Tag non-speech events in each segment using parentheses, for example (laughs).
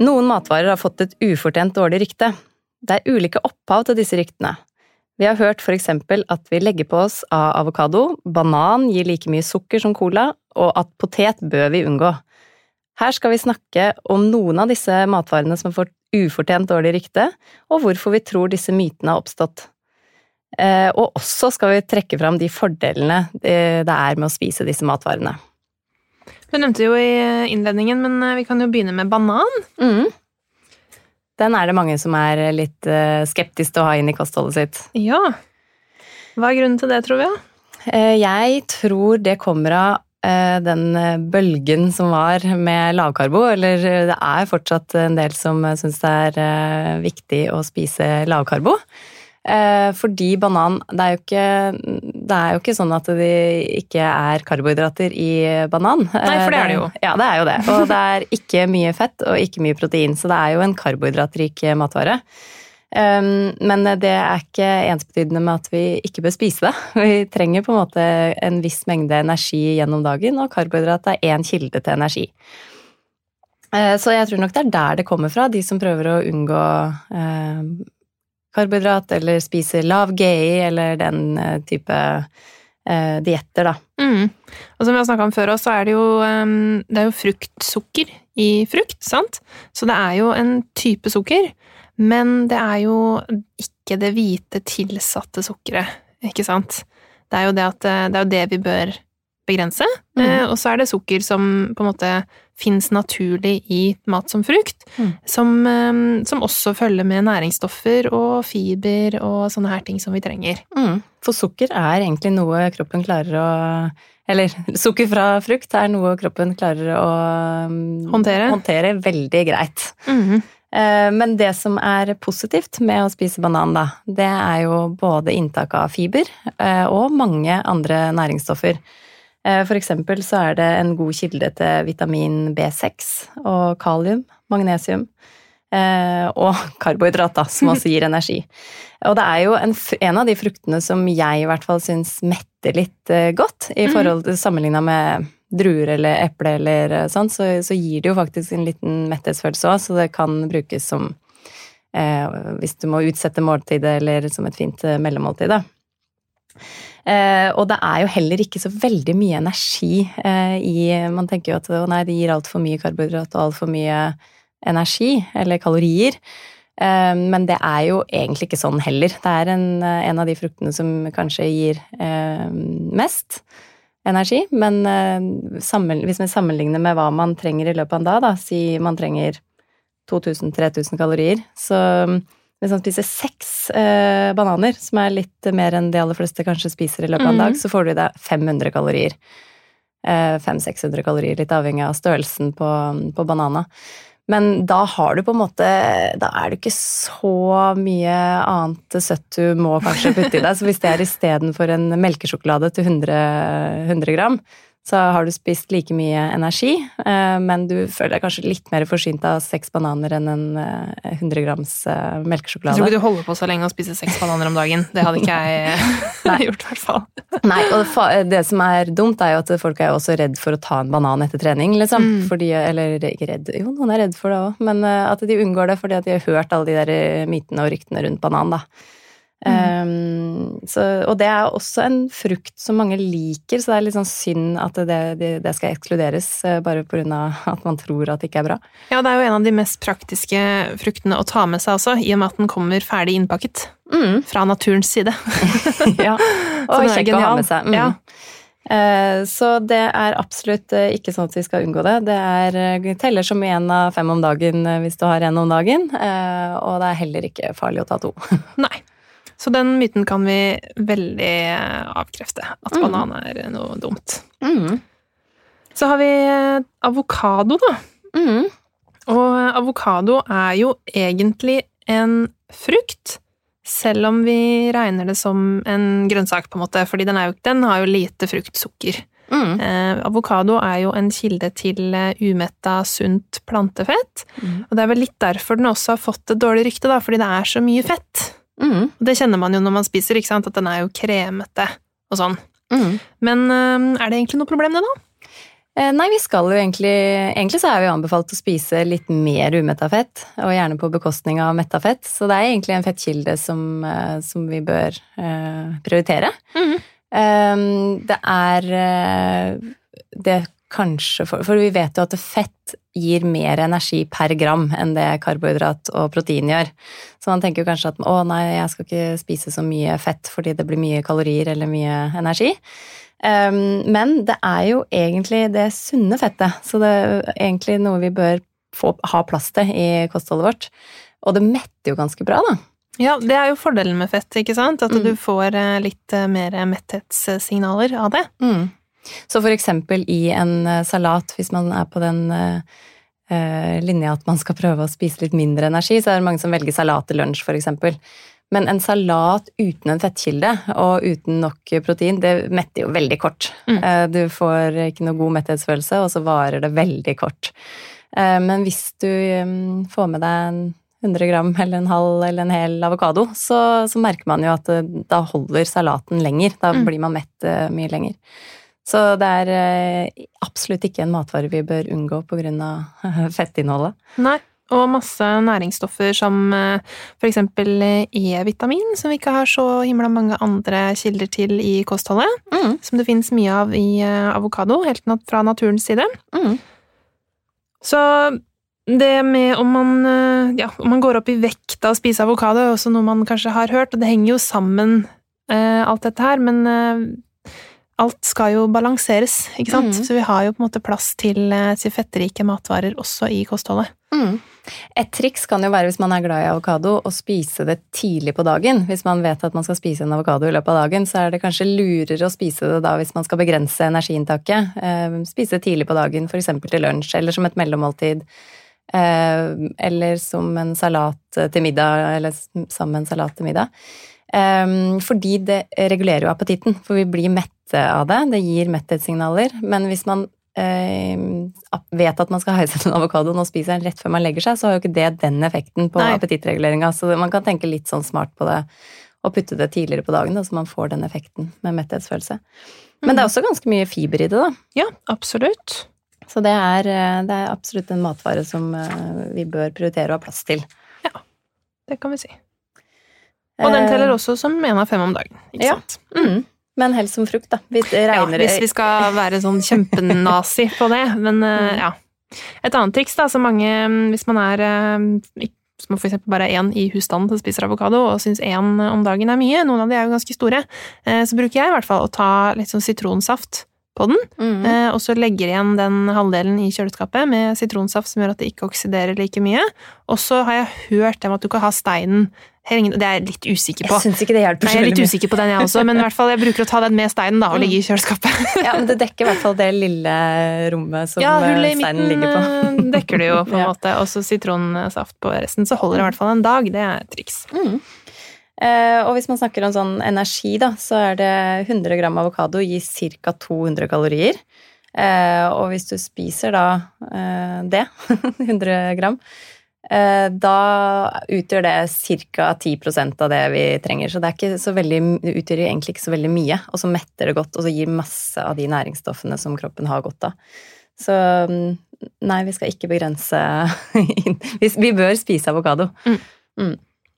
Noen matvarer har fått et ufortjent dårlig rykte. Det er ulike opphav til disse ryktene. Vi har hørt eksempel at vi legger på oss av avokado, banan gir like mye sukker som cola, og at potet bør vi unngå. Her skal vi snakke om noen av disse matvarene som har fått ufortjent dårlig rykte, og hvorfor vi tror disse mytene har oppstått. Eh, og også skal vi trekke fram de fordelene det er med å spise disse matvarene. Du nevnte jo i innledningen, men eh, vi kan jo begynne med banan. Mm. Den er det mange som er litt eh, skeptiske til å ha inn i kostholdet sitt. Ja. Hva er grunnen til det, tror vi? Eh, jeg tror det kommer av den bølgen som var med lavkarbo. Eller det er fortsatt en del som syns det er viktig å spise lavkarbo. Eh, fordi banan det er, jo ikke, det er, jo ikke, sånn at det ikke er karbohydrater i banan. Nei, for det er det jo. Eh, ja, det er jo det. (laughs) Og det er ikke mye fett og ikke mye protein, så det er jo en karbohydratrik matvare. Um, men det er ikke ensbetydende med at vi ikke bør spise det. (laughs) Vi trenger på en måte en viss mengde energi gjennom dagen, og karbohydrat er én kilde til energi. Eh, så jeg tror nok det er der det kommer fra, de som prøver å unngå karbohydrat, eller spiser lav GI, eller den uh, type eh, dietter, da. Mm. Og som vi har snakka om før så er det jo, um, det er jo fruktsukker i frukt, sant? Så det er jo en type sukker, men det er jo ikke det hvite tilsatte sukkeret, ikke sant? Det er jo det, at, det, er jo det vi bør begrense. Mm. Eh, og så er det sukker som på en måte fins naturlig i mat som frukt, mm. som, eh, som, også følger med næringsstoffer og fiber og sånne her ting som vi trenger. Mm. For sukker er egentlig noe kroppen klarer å Eller (laughs) sukker fra frukt er noe kroppen klarer å mm, håndtere, håndtere veldig greit. Mm. Men det som er positivt med å spise banan, da, det er jo både inntak av fiber og mange andre næringsstoffer. Eh, for eksempel så er det en god kilde til vitamin B6 og kalium, magnesium. Eh, og (laughs) karbohydrat, da, som også gir energi. Og det er jo en, en, av de fruktene som jeg i hvert fall syns metter litt eh, godt, i mhm. forhold til sammenligna med druer eller eple eller sånn, så, så, gir det jo faktisk en liten metthetsfølelse òg, så det kan brukes som eh, hvis du må utsette måltidet, eller som et fint mellommåltid, da. Eh, og det er jo heller ikke så veldig mye energi eh, i Man tenker jo at nei, det gir altfor mye karbohydrat og altfor mye energi, eller kalorier. Eh, men det er jo egentlig ikke sånn heller. Det er en, en av de fruktene som kanskje gir mest energi. Men hvis vi sammenligner med hva man trenger i løpet av en dag, da, si man trenger 2000-3000 kalorier, så hvis man spiser seks eh, bananer, som er litt mer enn de aller fleste kanskje spiser i løpet av en dag, mm. så får du i deg 500 kalorier. Eh, 500-600 kalorier, litt avhengig av størrelsen på, på banana. Men da har du på en måte Da er det ikke så mye annet søtt du må kanskje putte i deg. Så hvis det er istedenfor en melkesjokolade til 100, 100 gram, så har du spist like mye energi, eh, men du føler deg kanskje litt mer forsynt av seks bananer enn en 100 eh, grams eh, melkesjokolade. Jeg tror ikke du holder på så lenge å spise seks bananer om dagen. Det hadde ikke jeg (laughs) gjort, i hvert fall. Nei, og det som er dumt, er jo at folk er jo også redd for å ta en banan etter trening, liksom. Mm. Fordi, eller ikke redd, jo, noen er redd for det òg, men at de unngår det fordi at de har hørt alle de der mytene og ryktene rundt banan, da. Mm. Um, så, og det er også en frukt som mange liker, så det er litt sånn synd at det, det, det skal ekskluderes uh, bare pga. at man tror at det ikke er bra. Ja, det er jo en av de mest praktiske fruktene å ta med seg også, i og med at den kommer ferdig innpakket. Mm. Fra naturens side. (laughs) ja, (laughs) og kjekk å ha med seg. Mm. Ja. Uh, så det er absolutt uh, ikke sånn at vi skal unngå det. Det er, teller som én av fem om dagen hvis du har én om dagen, og det er heller ikke farlig å ta to. (laughs) Nei. Så den myten kan vi veldig avkrefte. At mm. banan er noe dumt. Mm. Så har vi eh, avokado, da. Mm. Og eh, avokado er jo egentlig en frukt, selv om vi regner det som en grønnsak, på en måte, fordi den, jo, den har jo lite fruktsukker. Mm. Eh, avokado er jo en kilde til eh, umetta, sunt plantefett, Mm. og det er vel litt derfor den også har fått et dårlig rykte, da, fordi det er så mye fett. Mm. Det kjenner man jo når man spiser, ikke sant, at den er jo kremete og sånn. Mm. Men eh, er det egentlig noe problem, det, da? Eh, Nei, vi skal jo egentlig Egentlig så er vi anbefalt å spise litt mer umetta fett, og gjerne på bekostning av metta fett. Så det er egentlig en fettkilde som, eh, som vi bør eh, prioritere. Mm. Eh, det er det kanskje for, for vi vet jo at fett gir mer energi per gram enn det karbohydrat og protein gjør. Så man tenker jo kanskje at å nei, jeg skal ikke spise så mye fett fordi det blir mye kalorier eller mye energi. Um, men det er jo egentlig det sunne fettet, så det er egentlig noe vi bør få, ha plass til i kostholdet vårt. Og det metter jo ganske bra, da. Ja, det er jo fordelen med fett, ikke sant? At Mm. du får eh, litt eh, mer metthetssignaler av det. Så for eksempel i en eh, salat, hvis man er på den eh, eh, linja at man skal prøve å spise litt mindre energi, så er det mange som velger salat til lunsj, for eksempel. Men en salat uten en fettkilde og uten nok protein, det metter jo veldig kort. Mm. Du får ikke noe god metthetsfølelse, og så varer det veldig kort. Men hvis du får med deg en 100 gram eller en halv eller en hel avokado, så, så merker man jo at da holder salaten lenger. Da Mm. blir man mett mye lenger. Så det er eh, absolutt ikke en matvare vi bør unngå pga. (laughs) fettinnholdet. Nei. Og masse næringsstoffer som f.eks. eh, E-vitamin, som vi ikke har så himla mange andre kilder til i kostholdet. Mm. Som det finnes mye av i eh, avokado, helt fra naturens side. Mm. Så det med om man, ja, om man går opp i vekt av å spise avokado, er også noe man kanskje har hørt, og det henger jo sammen, alt dette her, men alt skal jo balanseres, ikke sant? Mm. Så vi har jo på en måte plass til, eh, til fettrike matvarer også i kostholdet. Mm. Et triks kan jo være hvis man er glad i avokado, å spise det tidlig på dagen. Hvis man vet at man skal spise en avokado i løpet av dagen, så er det kanskje lurere å spise det da hvis man skal begrense energiinntaket. Eh, spise det tidlig på dagen, f.eks. til lunsj, eller som et mellommåltid. Eh, eller som en salat til middag, eller sammen med en salat til middag. Eh, fordi det regulerer jo appetitten, for vi blir mette av det. Det gir metthetssignaler. Men hvis man eh, vet at man skal ha i seg en avokado og spiser den rett før man legger seg, så har jo ikke det den effekten på appetittreguleringa. Så man kan tenke litt sånn smart på det og putte det tidligere på dagen, da, så man får den effekten med metthetsfølelse. Men det er også ganske mye fiber i det, da. Ja, absolutt. Så det er, eh, det er absolutt en matvare som eh, vi bør prioritere å ha plass til. Ja, Det kan vi si. Og den Eh, teller også som én av fem om dagen, ikke Ja. sant? Mm. Men helst som frukt, da. Vi Ja, hvis vi skal være sånn kjempenazi på det. Men eh, Mm. ja. Et annet triks, da, som mange mm, Hvis man er som f.eks. Bare er én i husstanden som spiser avokado, og syns én om dagen er mye, noen av de er jo ganske store, eh, så bruker jeg i hvert fall å ta litt sånn sitronsaft på den, Mm. eh, og så legger igjen den halvdelen i kjøleskapet med sitronsaft som gjør at det ikke oksiderer like mye. Og så har jeg hørt om at du kan ha steinen Det er jeg litt usikker på. Jeg syns ikke det hjelper Nei, jeg er litt usikker på den, jeg også, men i hvert fall jeg bruker å ta den med steinen da, og ligge i kjøleskapet. (laughs) Ja, men det dekker i hvert fall det lille rommet som Ja, eh, hullet i steinen midten ligger på. eh, dekker det jo, på en (laughs) Ja. måte. Og så sitronsaft på resten. Så holder det i hvert fall en dag. Det er triks. Mm. Eh, og hvis man snakker om sånn energi, da, så er det 100 gram avokado gir ca. 200 kalorier. Eh, og hvis du spiser da eh, det, (laughs) 100 gram, da utgjør det ca. 10% av det vi trenger. Så det, er ikke så veldig, det utgjør egentlig ikke så veldig mye. Og så metter det godt, og så gir masse av de næringsstoffene som kroppen har godt av. Så mm, nei, vi skal ikke begrense (laughs) vi bør spise avokado. Mm. Mm,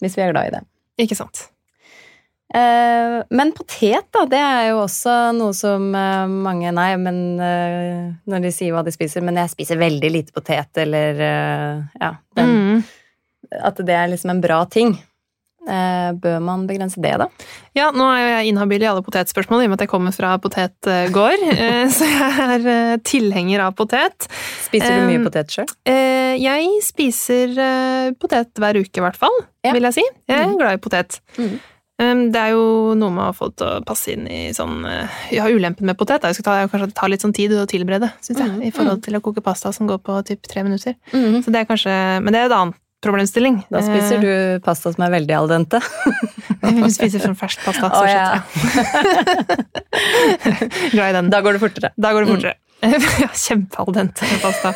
hvis vi er glad i det. Ikke sant? Eh, men potet, da, det er jo også noe som eh, mange Nei, men eh, når de sier hva de spiser Men jeg spiser veldig lite potet, eller Ja. Den, Mm. At det er liksom en bra ting. Eh, bør man begrense det, da? Ja, nå er jeg inhabil i alle potetspørsmål, i og med at jeg kommer fra potetgård. (laughs) eh, Så jeg er eh, tilhenger av potet. Spiser du mye potet sjøl? Jeg spiser potet hver uke, i hvert fall, Ja. vil jeg si. Jeg er Mhm. glad i potet. Mhm. Um, Det er jo noe med å få det til å passe inn i sånn Ja, ulempen med potet er jo kanskje at det tar litt sånn tid å tilberede, syns jeg, Mm, i forhold til å koke pasta som går på typ tre minutter. Mm. Så det er kanskje Men det er et annen problemstilling. Da spiser du pasta som er veldig al dente. (laughs) Vi spiser sånn fersk pasta. Så ja. (laughs) Glad i den. Da går det fortere. Da går det fortere. (laughs) ja, Kjempeal dente pasta.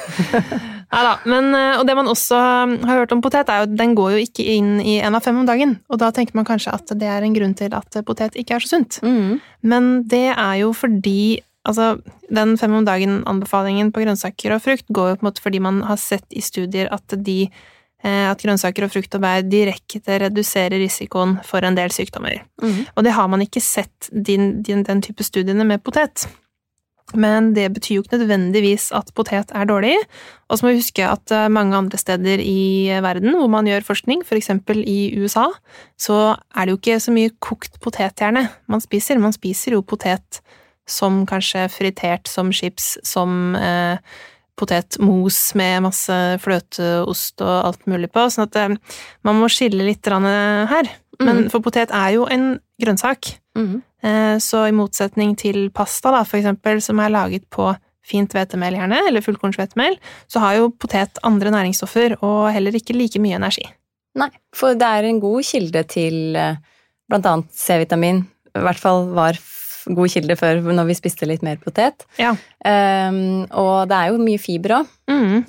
Nei da. Men, eh, og det man også har hørt om potet, er jo at den går jo ikke inn i én av fem om dagen. Og da tenker man kanskje at det er en grunn til at potet ikke er så sunt. Mm. Men det er jo fordi Altså, den fem om dagen-anbefalingen på grønnsaker og frukt går jo på en måte fordi man har sett i studier at de eh, at grønnsaker og frukt og bær direkte reduserer risikoen for en del sykdommer. Mm. Og det har man ikke sett din, din, den type studiene med potet. Men det betyr jo ikke nødvendigvis at potet er dårlig. Og så må vi huske at eh, mange andre steder i verden hvor man gjør forskning, f.eks. i USA, så er det jo ikke så mye kokt potet gjerne man spiser. Man spiser jo potet som kanskje fritert som chips, som eh, potetmos med masse fløteost og alt mulig på. Sånn at eh, man må skille litt grann her. Men Mhm. for potet er jo en grønnsak. mm. Eh, Så i motsetning til pasta, da, for eksempel, som er laget på fint hvetemel, gjerne, eller fullkornshvetemel, så har jo potet andre næringsstoffer og heller ikke like mye energi. Nei, for det er en god kilde til eh, blant annet C-vitamin. I hvert fall var god kilde før når vi spiste litt mer potet. Ja. Um, og det er jo mye fiber òg, Mm.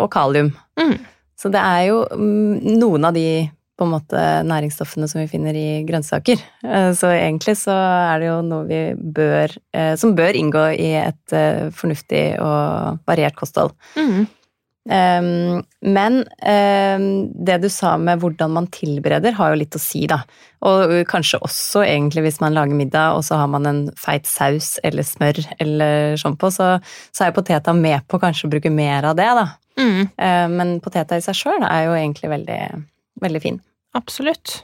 og kalium. Mm. Så det er jo mm, noen av de på en måte næringsstoffene som vi finner i grønnsaker. Eh, Så egentlig så er det jo noe vi bør eh, Som bør inngå i et eh, fornuftig og variert kosthold. Mm. Um, men um, det du sa med hvordan man tilbereder, har jo litt å si, da. Og kanskje også egentlig hvis man lager middag, og så har man en feit saus eller smør eller sånn på, så, så er jo poteta med på kanskje å bruke mer av det, da. Mm. Uh, men poteta i seg sjøl er jo egentlig veldig, veldig fin. Absolutt.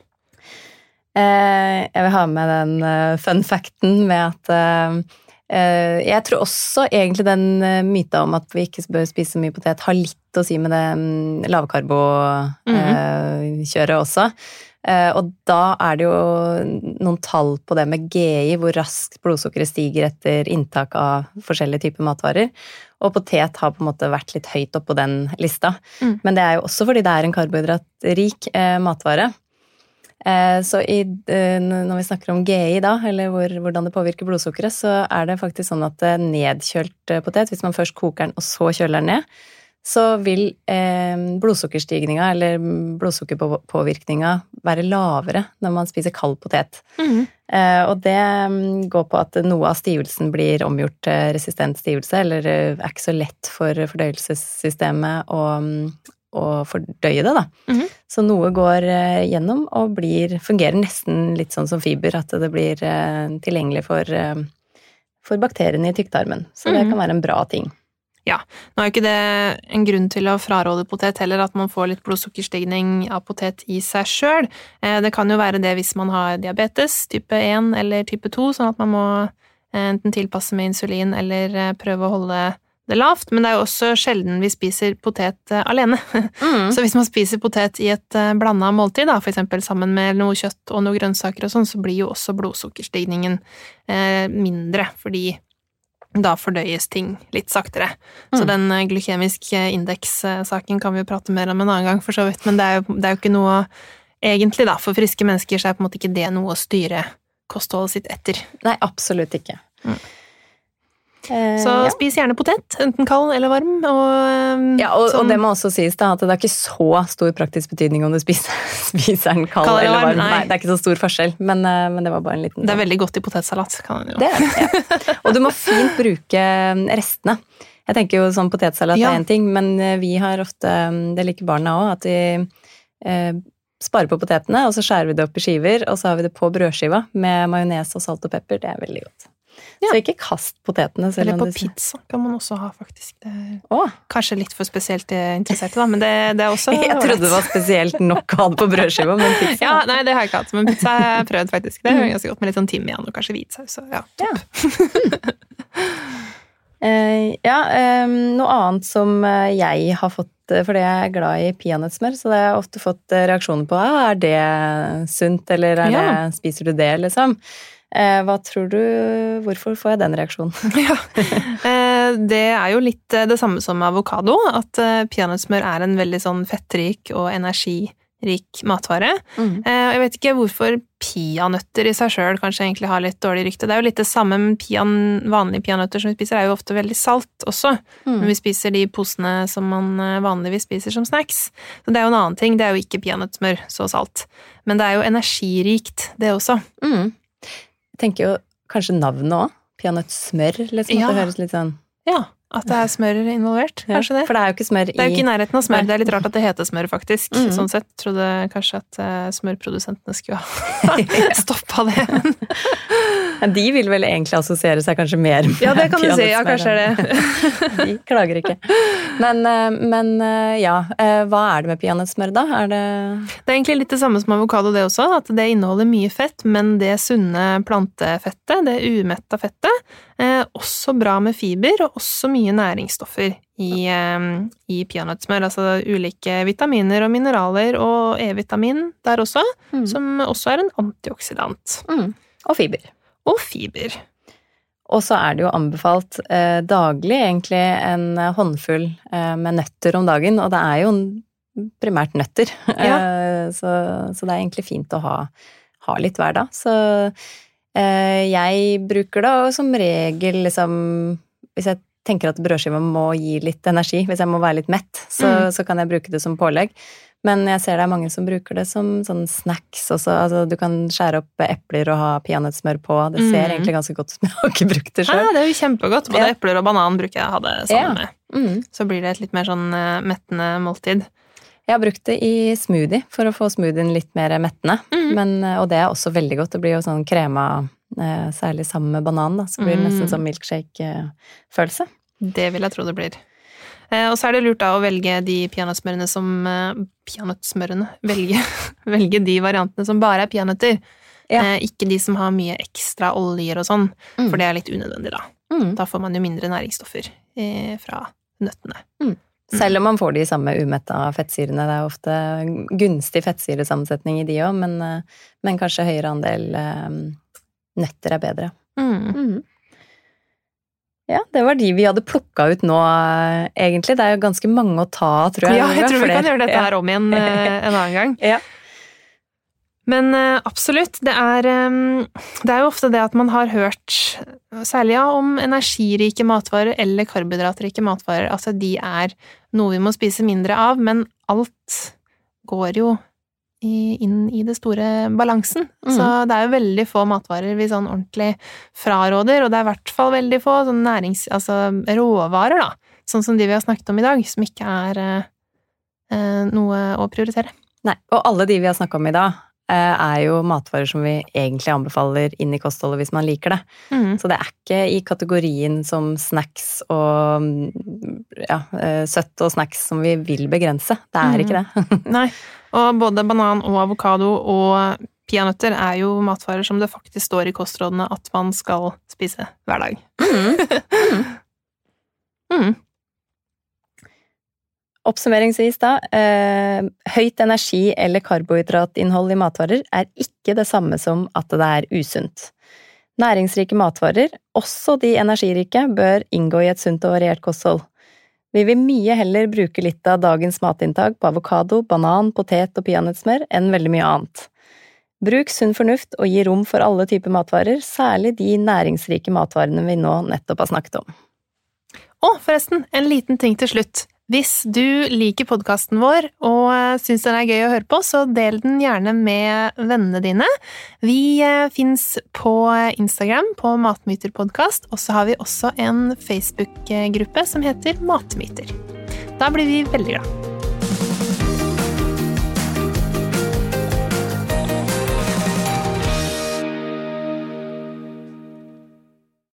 Uh, jeg vil ha med den uh, fun facten med at Jeg tror også egentlig den uh, myta om at vi ikke bør spise så mye potet, har litt å si med det lavkarbokjøret lavkarbo-kjøret også. Uh, og da er det jo noen tall på det med GI, hvor raskt blodsukkeret stiger etter inntak av forskjellige typer matvarer. Og potet har på en måte vært litt høyt oppå den lista. Mm. Men det er jo også fordi det er en karbohydratrik eh, matvare. Eh, så i, eh, når vi snakker om GI da, eller hvor, hvordan det påvirker blodsukkeret, så er det faktisk sånn at eh, nedkjølt potet, hvis man først koker den og så kjøler den ned, så vil eh, blodsukkerstigninga eller blodsukkerpåvirkninga være lavere når man spiser kald potet. Mm. Eh, og det mm, går på at noe av stivelsen blir omgjort til resistent stivelse, eller er ikke så lett for fordøyelsessystemet å, mm, å fordøye det, da. Mhm. Så noe går eh, gjennom og blir, fungerer nesten litt sånn som fiber, at det blir eh, tilgjengelig for, eh, for bakteriene i tykktarmen. Så det Mhm. kan være en bra ting. Ja. Nå er jo ikke det en grunn til å fraråde potet heller, at man får litt blodsukkerstigning av potet i seg sjøl. Det kan jo være det hvis man har diabetes type 1 eller type 2, sånn at man må enten tilpasse med insulin eller prøve å holde det lavt. Men det er jo også sjelden vi spiser potet alene. alene. (laughs) Så hvis man spiser potet i et eh, blanda måltid, da, eksempel sammen med noe kjøtt og noe grønnsaker og sånn, så blir jo også blodsukkerstigningen eh, mindre, fordi da fordøyes ting litt saktere. Så Mm. den glykemisk glykemiske indeks-saken kan vi jo prate mer om en annen gang, for så vidt, men det er jo, det er jo ikke noe Egentlig, da, for friske mennesker så er på en måte ikke det noe å styre kostholdet sitt etter. Nei, absolutt ikke. Mm. Eh, Så ja. spis gjerne potet, enten kald eller varm, og eh, Ja, og, sånn- og det må også sies da, at det er ikke så stor praktisk betydning om du spiser, (laughs) spiser den kald, Kald eller varm. nei. Nei. det er ikke så stor forskjell, men, eh, men det var bare en liten Det er veldig godt i potetsalat, kan man jo. Det ja. (laughs) Og du må fint bruke restene. Jeg tenker jo sånn potetsalat Ja. er én ting, men eh, vi har ofte, det liker barna òg, at vi eh, sparer på potetene, og så skjærer vi det opp i skiver, og så har vi det på brødskiva med majones og salt og pepper. Det er veldig godt. Ja. Så ikke kast potetene. Eller på pizza kan man også ha, faktisk. Kanskje litt for spesielt eh, interesserte, da, men det, det er også (laughs) jeg trodde det var spesielt nok å ha det på brødskiva, men pizza Ja, nei, det har jeg ikke hatt, men pizza har jeg prøvd, faktisk. Det er jo ganske godt med litt sånn timian og kanskje hvitsaus. så Ja. Uh, ja, um, (laughs) noe annet som eh, jeg har fått fordi jeg er glad i peanøttsmør, så det har jeg ofte fått eh, reaksjoner på. Ah, er det sunt, eller er det, Ja. spiser du det, liksom? Eh, hva tror du Hvorfor får jeg den reaksjonen? (laughs) Ja. Eh, Det er jo litt eh, det samme som avokado, at peanøttsmør er en veldig sånn fettrik og energirik matvare. Mm. Eh, Jeg vet ikke hvorfor peanøtter i seg sjøl kanskje egentlig har litt dårlig rykte. Det er jo litt det samme, med pian, vanlige peanøtter som vi spiser, er jo ofte veldig salt også. Mm. Når vi spiser de posene som man vanligvis spiser som snacks. Så det er jo en annen ting. Det er jo ikke peanøttsmør, så salt. Men det er jo energirikt, det også. Mm. Tenker jo kanskje navnet òg. Peanøttsmør, liksom. Ja. At det høres litt sånn Ja, at det er smør involvert. Kanskje det. For det er jo ikke smør Det er jo ikke i i nærheten av smør. Nei. Det er litt rart at det heter smør, faktisk. Mhm. Sånn sett trodde kanskje at eh, smørprodusentene skulle ha (laughs) stoppa det. Men De vil vel egentlig assosiere seg kanskje mer med Ja, det kan du si. Ja, kanskje er det. (laughs) De klager ikke. Men, eh, men eh, ja, hva er det med peanøttsmør, da? Er det Det er egentlig litt det samme som avokado, det også. At det inneholder mye fett, men det sunne plantefettet, det umetta fettet, eh, også bra med fiber, og også mye næringsstoffer i, eh, i peanøttsmør. Altså ulike vitaminer og mineraler, og E-vitamin der også, Mm. som også er en antioksidant. mm. Og fiber. Og fiber. Og så er det jo anbefalt eh, daglig egentlig en håndfull eh, med nøtter om dagen, og det er jo primært nøtter. Eh, så, så det er egentlig fint å ha, ha litt hver dag. Så jeg bruker det som regel liksom Hvis jeg tenker at brødskiva må gi litt energi, hvis jeg må være litt mett, så, Mm. så kan jeg bruke det som pålegg. Men jeg ser det er mange som bruker det som sånn snacks også. Altså, du kan skjære opp epler og ha peanøttsmør på. Det ser Mm. egentlig ganske godt ut, men jeg har ikke brukt det sjøl. Ja, det er jo kjempegodt. Både Ja. epler og banan bruker jeg å ha det sammen Ja. med. Mm. Så blir det et litt mer sånn eh, mettende måltid. Jeg har brukt det i smoothie for å få smoothien litt mer mettende. Mm. Men, eh, og det er også veldig godt. Det blir jo sånn krema, eh, særlig sammen med banan, da. Så blir det nesten Mm. sånn milkshake-følelse. Det vil jeg tro det blir. Eh, Og så er det lurt da å velge de peanøttsmørene som Peanøttsmørene? Velge, (laughs) velge de variantene som bare er peanøtter. Ja. Ikke de som har mye ekstra oljer og sånn, Mm. for det er litt unødvendig, da. Mm. Da får man jo mindre næringsstoffer fra nøttene. Selv om man får de samme umetta fettsyrene. Det er ofte gunstig fettsyresammensetning i de òg, men, eh, men kanskje høyere andel eh, nøtter er bedre. Mm. Ja, det var de vi hadde plukka ut nå, eh, egentlig. Det er jo ganske mange å ta av, tror jeg. Ja, jeg tror vi kan gjøre dette her om igjen en annen gang. (laughs) Ja. Men eh, absolutt, det er, eh, det er jo ofte det at man har hørt, særlig ja, om energirike matvarer eller karbohydratrike matvarer, at de er noe vi må spise mindre av, men alt går jo inn i det store balansen. Mm. Så det er jo veldig få matvarer vi sånn ordentlig fraråder, og det er i hvert fall veldig få sånn nærings... Altså råvarer, da. Sånn som de vi har snakket om i dag, som ikke er eh, noe å prioritere. Nei, og alle de vi har snakka om i dag, er jo matvarer som vi egentlig anbefaler inn i kostholdet hvis man liker det. Mm. Så det er ikke i kategorien som snacks og mm, ja, eh, søtt og snacks som vi vil begrense. Det er ikke det. (laughs) Nei. Og både banan og avokado og peanøtter er jo matvarer som det faktisk står i kostrådene at man skal spise hver dag. Mm. (laughs) Oppsummeringsvis da, eh, høyt energi- eller karbohydratinnhold i matvarer er ikke det samme som at det er usunt. Næringsrike matvarer, også de energirike, bør inngå i et sunt og variert kosthold. Vi vil mye heller bruke litt av dagens matinntak på avokado, banan, potet og peanøttsmør enn veldig mye annet. Bruk sunn fornuft og gi rom for alle typer matvarer, særlig de næringsrike matvarene vi nå nettopp har snakket om. Og forresten, en liten ting til slutt. Hvis du liker podkasten vår og syns den er gøy å høre på, så del den gjerne med vennene dine. Vi fins på Instagram på Matmyterpodkast, og så har vi også en Facebook-gruppe som heter Matmyter. Da blir vi veldig glad.